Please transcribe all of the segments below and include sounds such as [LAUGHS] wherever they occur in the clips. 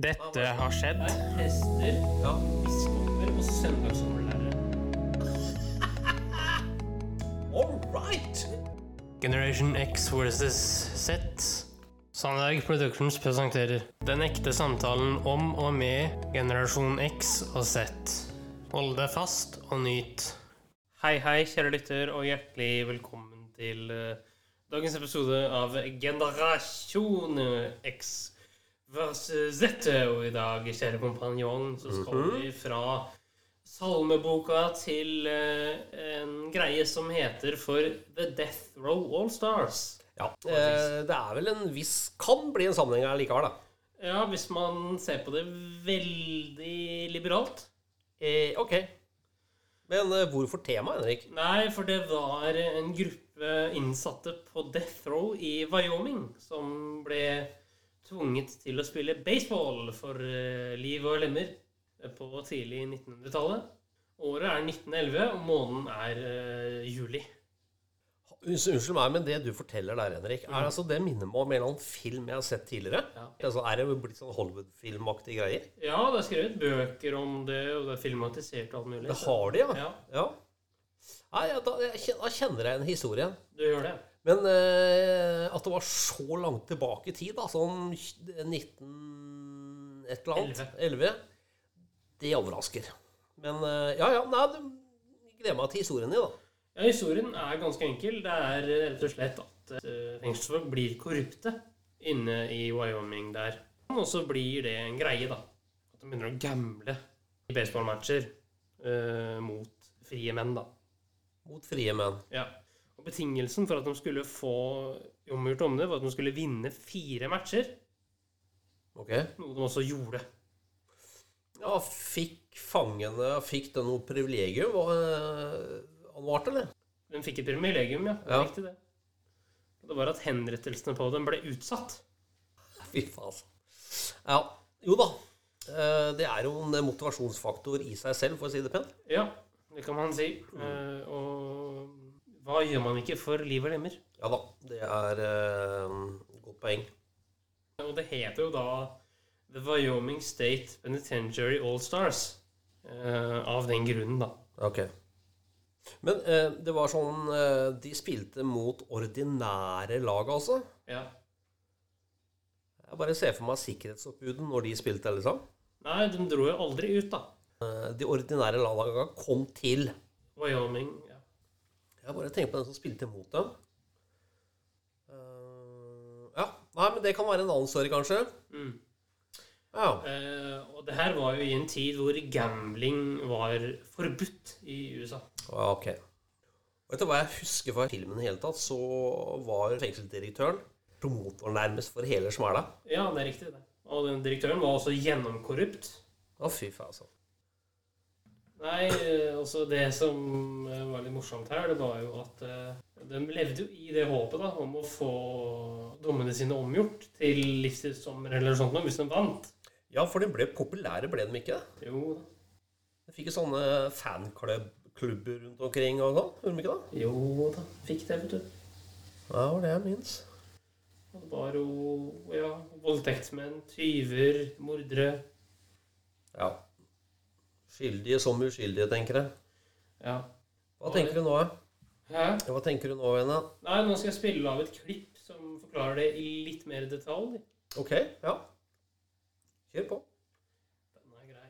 Dette har skjedd. Prester, Ja. biskoper og søndagsskolelærere. [LAUGHS] All right! Generation X versus Z. Sandberg Productions presenterer Den ekte samtalen om og med generasjon X og Z. Hold deg fast og nyt. Hei, hei, kjære lytter, og hjertelig velkommen til eh, dagens episode av Generasjon X versus dette. Og i dag, kjære kompanjong, så skal vi fra salmeboka til eh, en greie som heter for The Death Row All Stars. Ja, eh, det er vel en viss Kan bli en sammenheng likevel, da. Ja, hvis man ser på det veldig liberalt. Eh, ok. Men eh, hvorfor tema, Henrik? Nei, for det var en gruppe innsatte på Death Row i Wyoming som ble tvunget til å spille baseball for eh, liv og lemmer på tidlig 1900-tallet. Året er 1911, og måneden er eh, juli. Unnskyld meg, men det du forteller der, Henrik, er altså det minner meg om en eller annen film jeg har sett tidligere. Ja. Altså, er det blitt sånn Hollywood-filmaktige greier? Ja, det er skrevet bøker om det, og det er filmatisert og alt mulig. Det har de, ja. Ja, ja. Nei, da, da kjenner jeg en historie. du gjør det. Men eh, at det var så langt tilbake i tid, da, sånn 19... et eller annet, 11, det overrasker. Men eh, ja, ja, nei, jeg gleder meg til historien din, da. Ja, Historien er ganske enkel. Det er eh, rett og slett at eh, fengselsfolk blir korrupte inne i Wyoming der. Og så blir det en greie, da. At de begynner å gamble i baseballmatcher eh, mot frie menn, da. Mot frie menn. Ja. Og betingelsen for at de skulle få omgjort om det, var at de skulle vinne fire matcher. Ok. Noe de også gjorde. Ja, fikk fangene Fikk det noe privilegium? Var eh, advart, eller? De fikk et privilegium, ja. Det Ja. riktig, det. Det var at henrettelsene på dem ble utsatt. [LAUGHS] Fy faen. altså. Ja. Jo da. Eh, Det er jo en motivasjonsfaktor i seg selv, for å si det pent. Ja, det kan man si. Mm. og hva gjør man ikke for liv og lemmer? Ja da. Det er uh, godt poeng. Og det heter jo da The Wyoming State Penitentiary All Stars. eh, av den grunnen, da. Ok. Men uh, det var sånn uh, De spilte mot ordinære lag, altså? Ja. Jeg bare ser for meg sikkerhetsoppbuden når de spilte, liksom. Nei, de dro jo aldri ut, da. De ordinære lagene kom til. Wyoming. Jeg bare tenker på den som spilte mot dem. Uh, ja. Nei, men det kan være en annen story, kanskje. Mm. Ja. Uh, og det her var jo i en tid hvor gambling var forbudt i USA. Ja, ok. Vet du hva jeg husker fra filmen i hele tatt? Så var fengselsdirektøren promotoren nærmest for hele smæla. Ja, det er riktig, det. Og den direktøren var også gjennomkorrupt. Å, fy faen, altså. Nei, eh, altså det som eh, var litt morsomt her, det var jo at eh, de levde jo i det håpet da, om å få dommene sine omgjort til livstidsdommer eller sånt noe, hvis de vant. Ja, for de ble populære, ble de ikke? Jo da. De fikk jo sånne fanklubb-klubber rundt omkring og sånn. Gjorde de ikke det? Jo da. Fikk det, vet du. Ja, det var det jeg minnes. Det var jo ja, voldtektsmenn, tyver, mordere. Ja. Skyldige som uskyldige, tenker jeg. Ja. Hva tenker du nå? Hæ? Hva tenker du nå, Vene? Nei, nå skal jeg spille av et klipp som forklarer det i litt mer detalj. Ok, ja. Kjør på. Den er grei.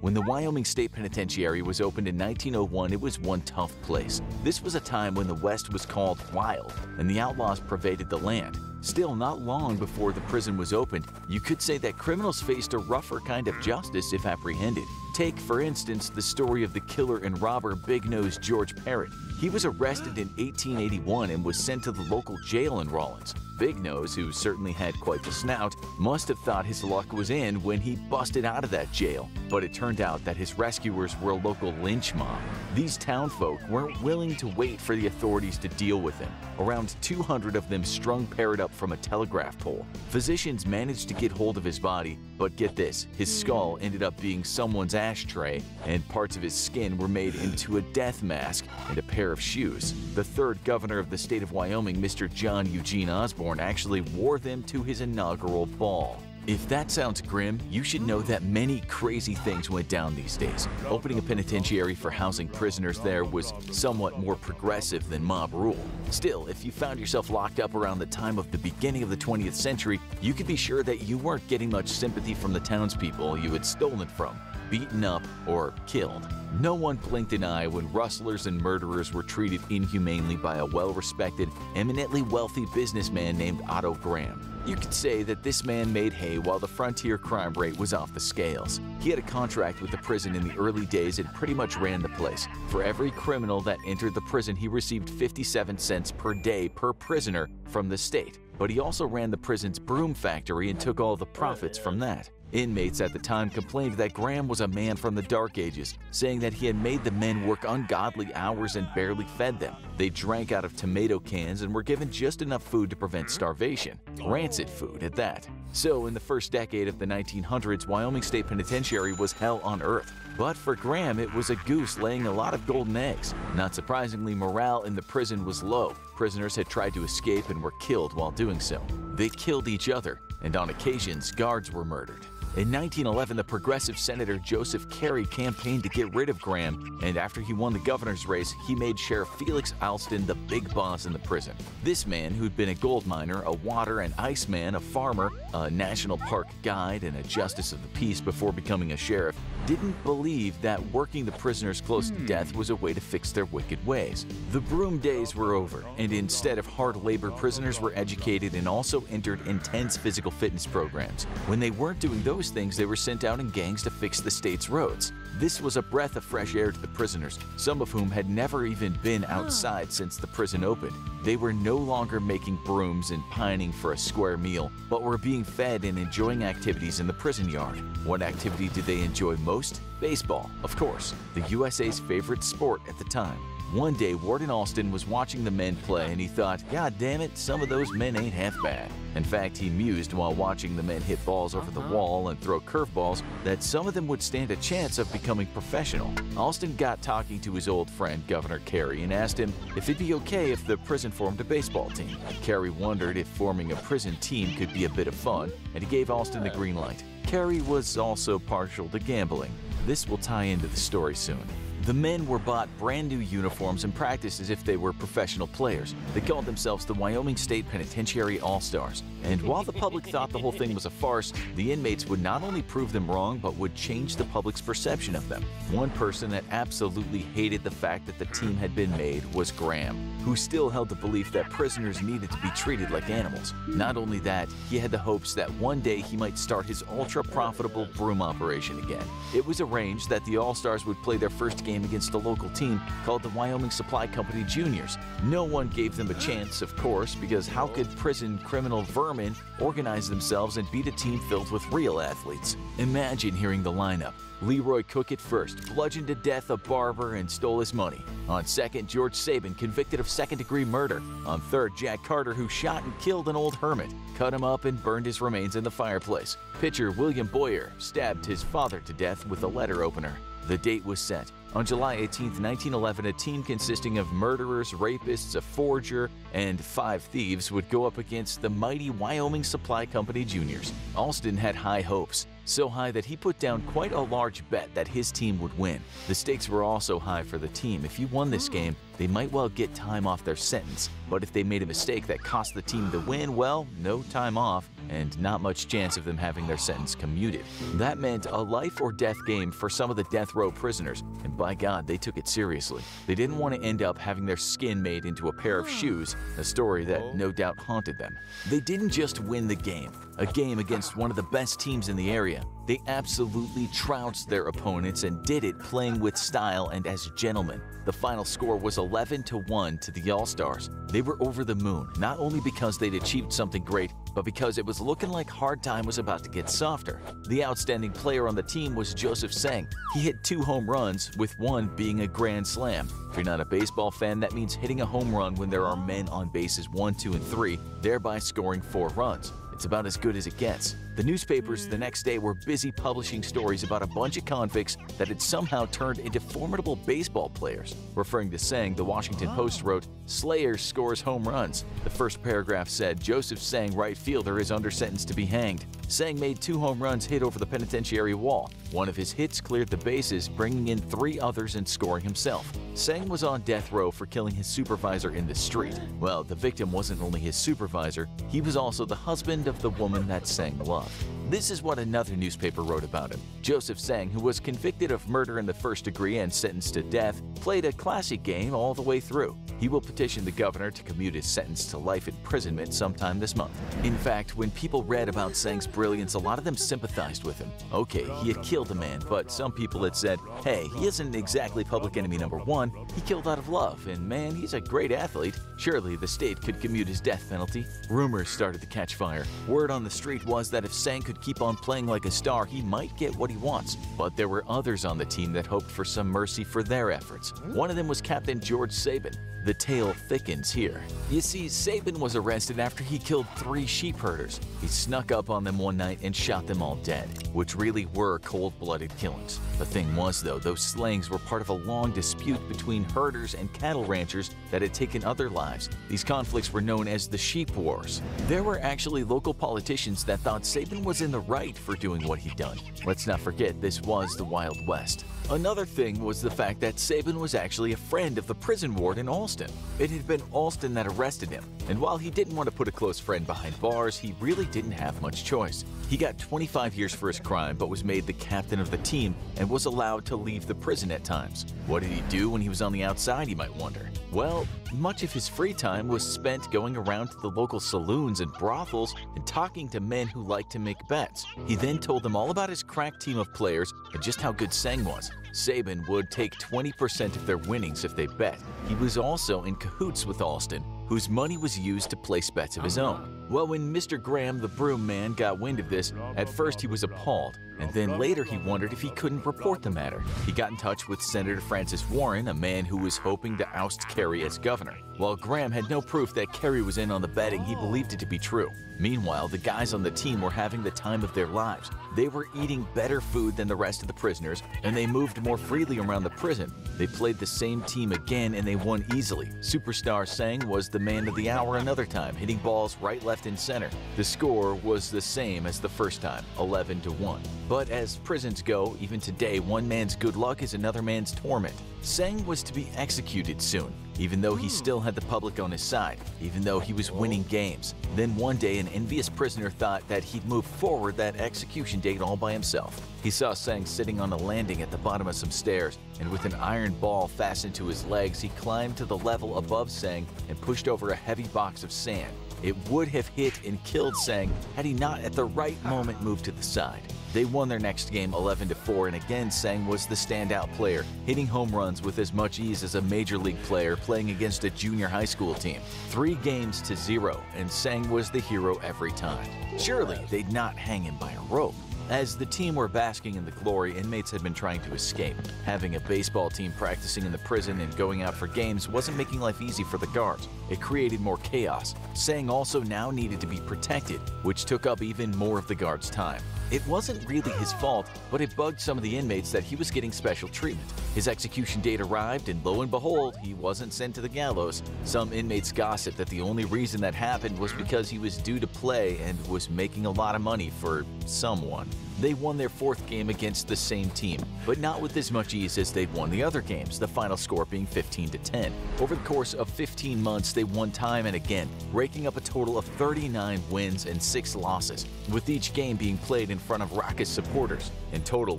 When the Wyoming State Penitentiary was opened in 1901, it was one tough place. This was a time when the West was called wild and the outlaws pervaded the land. Still, not long before the prison was opened, you could say that criminals faced a rougher kind of justice if apprehended. Take, for instance, the story of the killer and robber Big Nose George Parrott. He was arrested in 1881 and was sent to the local jail in Rawlins. Big Nose, who certainly had quite the snout, must have thought his luck was in when he busted out of that jail. But it turned out that his rescuers were a local lynch mob. These townfolk weren't willing to wait for the authorities to deal with him. Around 200 of them strung Parrott up from a telegraph pole. Physicians managed to get hold of his body, but get this his hmm. skull ended up being someone's ashtray, and parts of his skin were made into a death mask and a pair of shoes. The third governor of the state of Wyoming, Mr. John Eugene Osborne, actually wore them to his inaugural ball. If that sounds grim, you should know that many crazy things went down these days. Opening a penitentiary for housing prisoners there was somewhat more progressive than mob rule. Still, if you found yourself locked up around the time of the beginning of the 20th century, you could be sure that you weren't getting much sympathy from the townspeople you had stolen from beaten up, or killed. No one blinked an eye when rustlers and murderers were treated inhumanely by a well respected, eminently wealthy businessman named Otto Graham. You could say that this man made hay while the frontier crime rate was off the scales. He had a contract with the prison in the early days and pretty much ran the place. For every criminal that entered the prison, he received 57 cents per day per prisoner from the state. But he also ran the prison's broom factory and took all the profits from that. Inmates at the time complained that Graham was a man from the Dark Ages, saying that he had made the men work ungodly hours and barely fed them. They drank out of tomato cans and were given just enough food to prevent starvation. Rancid food at that. So, in the first decade of the 1900s, Wyoming State Penitentiary was hell on earth. But for Graham, it was a goose laying a lot of golden eggs. Not surprisingly, morale in the prison was low. Prisoners had tried to escape and were killed while doing so. They killed each other, and on occasions, guards were murdered. In 1911, the progressive Senator Joseph Carey campaigned to get rid of Graham, and after he won the governor's race, he made Sheriff Felix Alston the big boss in the prison. This man, who'd been a gold miner, a water and ice man, a farmer, a national park guide, and a justice of the peace before becoming a sheriff, didn't believe that working the prisoners close to hmm. death was a way to fix their wicked ways. The broom days were over, and instead of hard labor, prisoners were educated and also entered intense physical fitness programs. When they weren't doing those things, they were sent out in gangs to fix the state's roads. This was a breath of fresh air to the prisoners, some of whom had never even been outside since the prison opened. They were no longer making brooms and pining for a square meal, but were being fed and enjoying activities in the prison yard. What activity did they enjoy most? Baseball, of course, the USA's favorite sport at the time. One day, Warden Alston was watching the men play and he thought, God damn it, some of those men ain't half bad. In fact, he mused while watching the men hit balls over the uh-huh. wall and throw curveballs that some of them would stand a chance of becoming professional. Alston got talking to his old friend, Governor Carey, and asked him if it'd be okay if the prison formed a baseball team. Carey wondered if forming a prison team could be a bit of fun, and he gave Alston the green light. Carey was also partial to gambling. This will tie into the story soon. The men were bought brand new uniforms and practiced as if they were professional players. They called themselves the Wyoming State Penitentiary All Stars. And while the public thought the whole thing was a farce, the inmates would not only prove them wrong, but would change the public's perception of them. One person that absolutely hated the fact that the team had been made was Graham, who still held the belief that prisoners needed to be treated like animals. Not only that, he had the hopes that one day he might start his ultra profitable broom operation again. It was arranged that the All Stars would play their first game against a local team called the Wyoming Supply Company Juniors. No one gave them a chance, of course, because how could prison criminal vermin organize themselves and beat a team filled with real athletes? Imagine hearing the lineup. Leroy Cook at first, bludgeoned to death a barber and stole his money. On second, George Sabin, convicted of second degree murder. On third, Jack Carter, who shot and killed an old hermit, cut him up and burned his remains in the fireplace. Pitcher William Boyer stabbed his father to death with a letter opener. The date was set. On July 18, 1911, a team consisting of murderers, rapists, a forger, and five thieves would go up against the mighty Wyoming Supply Company Juniors. Alston had high hopes, so high that he put down quite a large bet that his team would win. The stakes were also high for the team. If you won this game, they might well get time off their sentence. But if they made a mistake that cost the team the win, well, no time off, and not much chance of them having their sentence commuted. That meant a life or death game for some of the death row prisoners, and by God, they took it seriously. They didn't want to end up having their skin made into a pair of shoes, a story that no doubt haunted them. They didn't just win the game, a game against one of the best teams in the area. They absolutely trounced their opponents and did it playing with style and as gentlemen. The final score was 11 to 1 to the All Stars. They were over the moon, not only because they'd achieved something great, but because it was looking like hard time was about to get softer. The outstanding player on the team was Joseph Sang. He hit two home runs, with one being a grand slam. If you're not a baseball fan, that means hitting a home run when there are men on bases 1, 2, and 3, thereby scoring four runs. It's about as good as it gets. The newspapers the next day were busy publishing stories about a bunch of convicts that had somehow turned into formidable baseball players. Referring to Sang, the Washington Post wrote, Slayer scores home runs. The first paragraph said, Joseph Sang, right fielder, is under sentence to be hanged. Sang made two home runs hit over the penitentiary wall. One of his hits cleared the bases, bringing in three others and scoring himself. Sang was on death row for killing his supervisor in the street. Well, the victim wasn't only his supervisor, he was also the husband of the woman that Sang loved yourself. This is what another newspaper wrote about him. Joseph Sang, who was convicted of murder in the first degree and sentenced to death, played a classic game all the way through. He will petition the governor to commute his sentence to life imprisonment sometime this month. In fact, when people read about Sang's brilliance, a lot of them sympathized with him. Okay, he had killed a man, but some people had said, hey, he isn't exactly public enemy number one. He killed out of love, and man, he's a great athlete. Surely the state could commute his death penalty. Rumors started to catch fire. Word on the street was that if Sang could keep on playing like a star, he might get what he wants. But there were others on the team that hoped for some mercy for their efforts. Hmm. One of them was Captain George Sabin. The tale thickens here. You see, Sabin was arrested after he killed three sheep herders. He snuck up on them one night and shot them all dead, which really were cold-blooded killings. The thing was, though, those slayings were part of a long dispute between herders and cattle ranchers that had taken other lives. These conflicts were known as the Sheep Wars. There were actually local politicians that thought Sabin was in the right for doing what he'd done. Let's not forget, this was the Wild West. Another thing was the fact that Sabin was actually a friend of the prison warden Alston. It had been Alston that arrested him, and while he didn't want to put a close friend behind bars, he really didn't have much choice. He got 25 years for his crime but was made the captain of the team and was allowed to leave the prison at times. What did he do when he was on the outside, you might wonder? Well, much of his free time was spent going around to the local saloons and brothels and talking to men who liked to make bets. He then told them all about his crack team of players and just how good Sang was. Sabin would take 20% of their winnings if they bet. He was also in cahoots with Alston, whose money was used to place bets of his own. Well, when Mr. Graham, the broom man, got wind of this, at first he was appalled, and then later he wondered if he couldn't report the matter. He got in touch with Senator Francis Warren, a man who was hoping to oust Carey as governor. While Graham had no proof that Carey was in on the betting, he believed it to be true. Meanwhile, the guys on the team were having the time of their lives. They were eating better food than the rest of the prisoners, and they moved more freely around the prison. They played the same team again and they won easily. Superstar Sang was the man of the hour another time, hitting balls right, left, and center. The score was the same as the first time, 11 to 1. But as prisons go, even today, one man's good luck is another man's torment. Sang was to be executed soon, even though he hmm. still had the public on his side, even though he was winning oh. games. Then one day, an envious prisoner thought that he'd move forward that execution date all by himself. He saw Sang sitting on a landing at the bottom of some stairs, and with an iron ball fastened to his legs, he climbed to the level above Sang and pushed over a heavy box of sand. It would have hit and killed Sang had he not at the right moment moved to the side. They won their next game 11 to 4 and again Sang was the standout player, hitting home runs with as much ease as a major league player playing against a junior high school team. 3 games to 0 and Sang was the hero every time. Surely they'd not hang him by a rope. As the team were basking in the glory, inmates had been trying to escape. Having a baseball team practicing in the prison and going out for games wasn't making life easy for the guards. It created more chaos. Sang also now needed to be protected, which took up even more of the guards' time. It wasn't really his fault, but it bugged some of the inmates that he was getting special treatment. His execution date arrived, and lo and behold, he wasn't sent to the gallows. Some inmates gossiped that the only reason that happened was because he was due to play and was making a lot of money for someone. They won their fourth game against the same team, but not with as much ease as they'd won the other games, the final score being 15 to 10. Over the course of 15 months, they won time and again, raking up a total of 39 wins and 6 losses, with each game being played in front of raucous supporters. In total,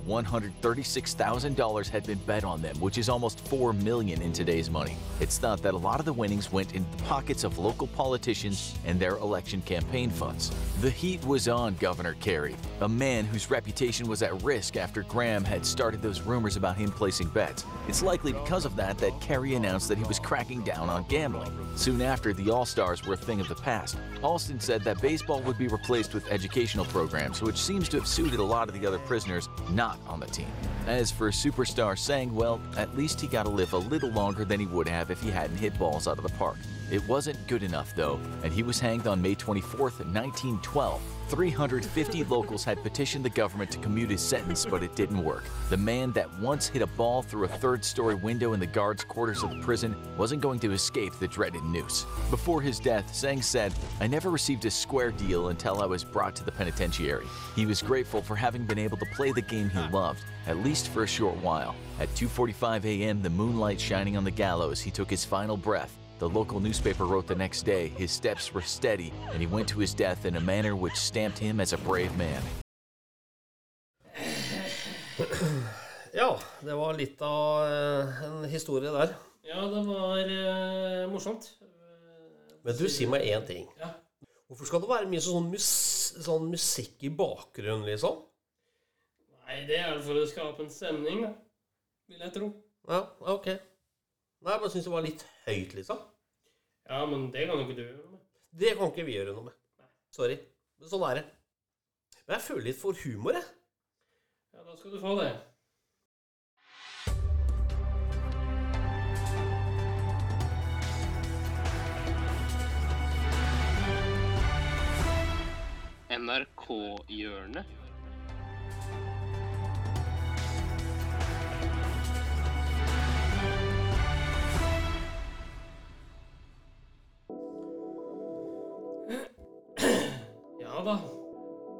$136,000 had been bet on them, which is almost 4 million in today's money. It's thought that a lot of the winnings went into the pockets of local politicians and their election campaign funds. The heat was on Governor Carey, a man whose reputation was at risk after Graham had started those rumors about him placing bets. It's likely because of that that Carey announced that he was cracking down on gambling. Soon after, the All-Stars were a thing of the past. Alston said that baseball would be replaced with educational programs, which seems to have suited a lot of the other prisoners not on the team. As for Superstar Sang, well, at least he got to live a little longer than he would have if he hadn't hit balls out of the park. It wasn't good enough, though, and he was hanged on May 24th, 1912. 350 [LAUGHS] locals had petitioned the government to commute his sentence, but it didn't work. The man that once hit a ball through a third story window in the guards' quarters of the prison wasn't going to escape the dreaded noose. Before his death, Sang said, I never received a square deal until I was brought to the penitentiary. He was grateful for having been able to play the game he loved, at least for a short while. At 2:45 a.m., the moonlight shining on the gallows, he took his final breath. The local newspaper wrote the next day his steps were steady and he went to his death in a manner which stamped him as a brave man. [CLEARS THROAT] Ja, det var litt av eh, en historie der. Ja, det var eh, morsomt. Men du, si meg én ting. Ja. Hvorfor skal det være mye sånn, mus sånn musikk i bakgrunnen, liksom? Nei, det er for å skape en stemning, da. Vil jeg tro. Ja, ok. Nei, jeg bare syns det var litt høyt, liksom. Ja, men det kan jo ikke du gjøre noe med. Det kan ikke vi gjøre noe med. Sorry. Men sånn er det. Men jeg føler litt for humor, jeg. Ja, da skal du få det. NRK-hjørnet. 好吧。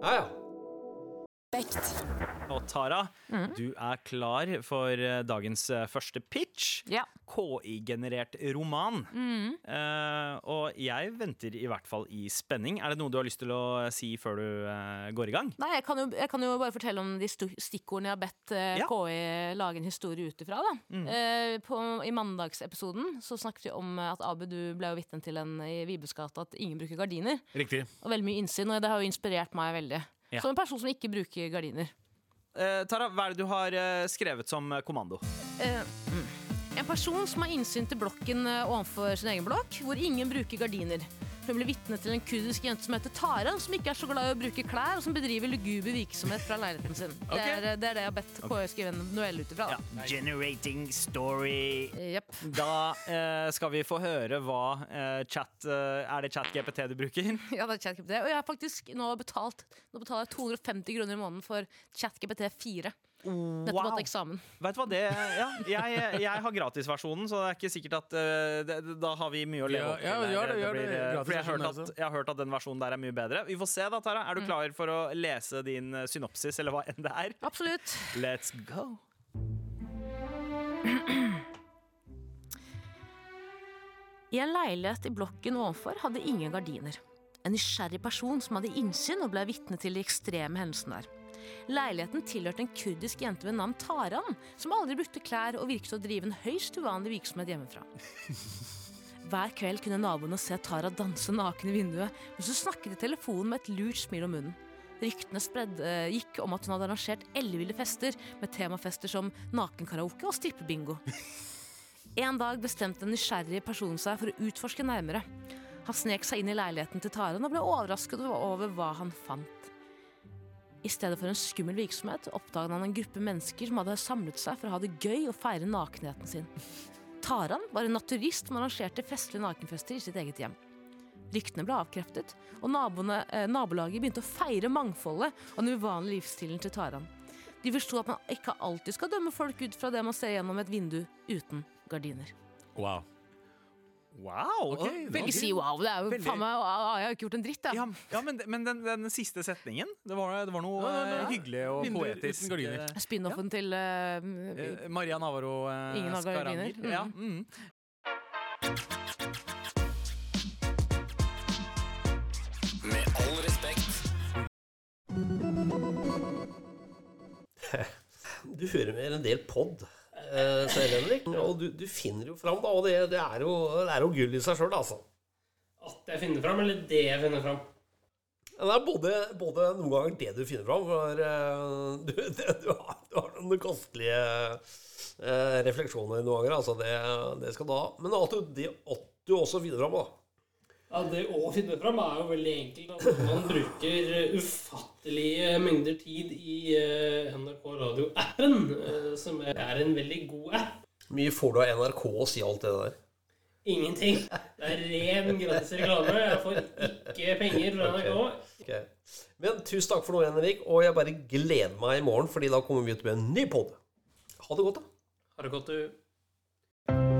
哎呦。Ja. Og Tara, du er klar for eh, dagens eh, første pitch. Ja. KI-generert roman. Eh, og jeg venter i hvert fall i spenning. Er det noe du har lyst til å si før du uh, går i gang? Nei, jeg kan, jo, jeg kan jo bare fortelle om de stikkordene jeg har bedt uh, Ja. KI lage en historie ut ifra. Mm. I mandagsepisoden så snakket vi om at Abu, du ble jo vitne til en i Vibesgata at ingen bruker gardiner. Riktig. Og veldig mye innsyn, og det har jo inspirert meg veldig. Ja. Som en person som ikke bruker gardiner. Eh, Tara, hva er det du har eh, skrevet som eh, kommando? Eh, mm. En person som har innsyn til blokken eh, ovenfor sin egen blokk, hvor ingen bruker gardiner. Hun ble vitne til en kurdisk jente som heter Tara, som ikke er så glad i å bruke klær, og som bedriver luguber virksomhet fra leiligheten sin. Ok. Det, er, det er det jeg har bedt KØ skrive en novelle ut ifra. Ja. Generating story. Yep. Da eh, skal vi få høre hva eh, chat eh, Er det chat-GPT du bruker? [LAUGHS] Ja, det er ChatGPT. Og jeg har faktisk nå betalt Nå betaler jeg 250 kroner i måneden for ChatGPT 4. Nettopp Wow. hatt eksamen. Vet du hva, det Ja, jeg, jeg har gratisversjonen, så det er ikke sikkert at uh, det, Da har vi mye å leve opp til. ja, ja, gjør det, gjør blir, det. eh, jeg har, hørt at, jeg har hørt at den versjonen der er mye bedre. Vi får se, da, Tara. Mm. Er du klar for å lese din eh, synopsis, eller hva enn det er? Absolutt. Let's go. I en leilighet i blokken ovenfor hadde ingen gardiner. En nysgjerrig person som hadde innsyn og ble vitne til de ekstreme hendelsene der. Leiligheten tilhørte en kurdisk jente ved navn Taran, som aldri brukte klær og virket å drive en høyst uvanlig virksomhet hjemmefra. [LAUGHS] Hver kveld kunne naboene se Tara danse naken i vinduet, mens hun snakket i telefonen med et lurt smil om munnen. Ryktene spredde, eh, gikk om at hun hadde arrangert elleville fester, med temafester som nakenkaraoke og strippebingo. [LAUGHS] En dag bestemte en nysgjerrig person seg for å utforske nærmere. Han snek seg inn i leiligheten til Taran og ble overrasket over hva han fant. I stedet for en skummel virksomhet oppdaget han en gruppe mennesker som hadde samlet seg for å ha det gøy og feire nakenheten sin. Taran var en naturist som arrangerte festlige nakenfester i sitt eget hjem. Ryktene ble avkreftet, og naboene, eh, nabolaget begynte å feire mangfoldet og den uvanlige livsstilen til Taran. De forsto at man ikke alltid skal dømme folk ut fra det man ser gjennom et vindu uten gardiner. Wow. Wow! Ok, og det veldig- Ikke si wow, det er jo Veldig- faen meg Jeg har ikke gjort en dritt, da. Ja, ja, men, men den, den siste setningen, det var, det var noe Ja, ja, ja. eh, hyggelig og Vinduer poetisk. eh, Spin-offen til eh, eh, Maria Navarro uh, Ingen har gardiner. Mm. Ja, mm. Med all respekt. [LAUGHS] Du hører med en del pod, eh, Henrik. Og du, du finner jo fram, da. Og det, det, er, jo, det er jo gull i seg sjøl, altså. At jeg finner fram, eller det jeg finner fram? Det er både, både noen ganger det du finner fram, for eh, du, [LAUGHS] det, du, har, du har noen kostelige eh, refleksjoner noen ganger. Altså, det, det skal du ha. Men at du, det at du også finner fram, da. Ja, Det å finne fram er jo veldig enkelt. Altså. man bruker ufattelige mengder tid i eh, NRK Radio-appen, eh, som er en veldig god app. Mye får du av NRK å si alt det der. Ingenting. Det er ren gratis reklame. Jeg får ikke penger fra NRK. Ok. Men tusen takk for nå, Henrik. Og jeg bare gleder meg i morgen, Fordi da kommer vi ut med en ny pod. Ha det godt, da. Ha det godt, du?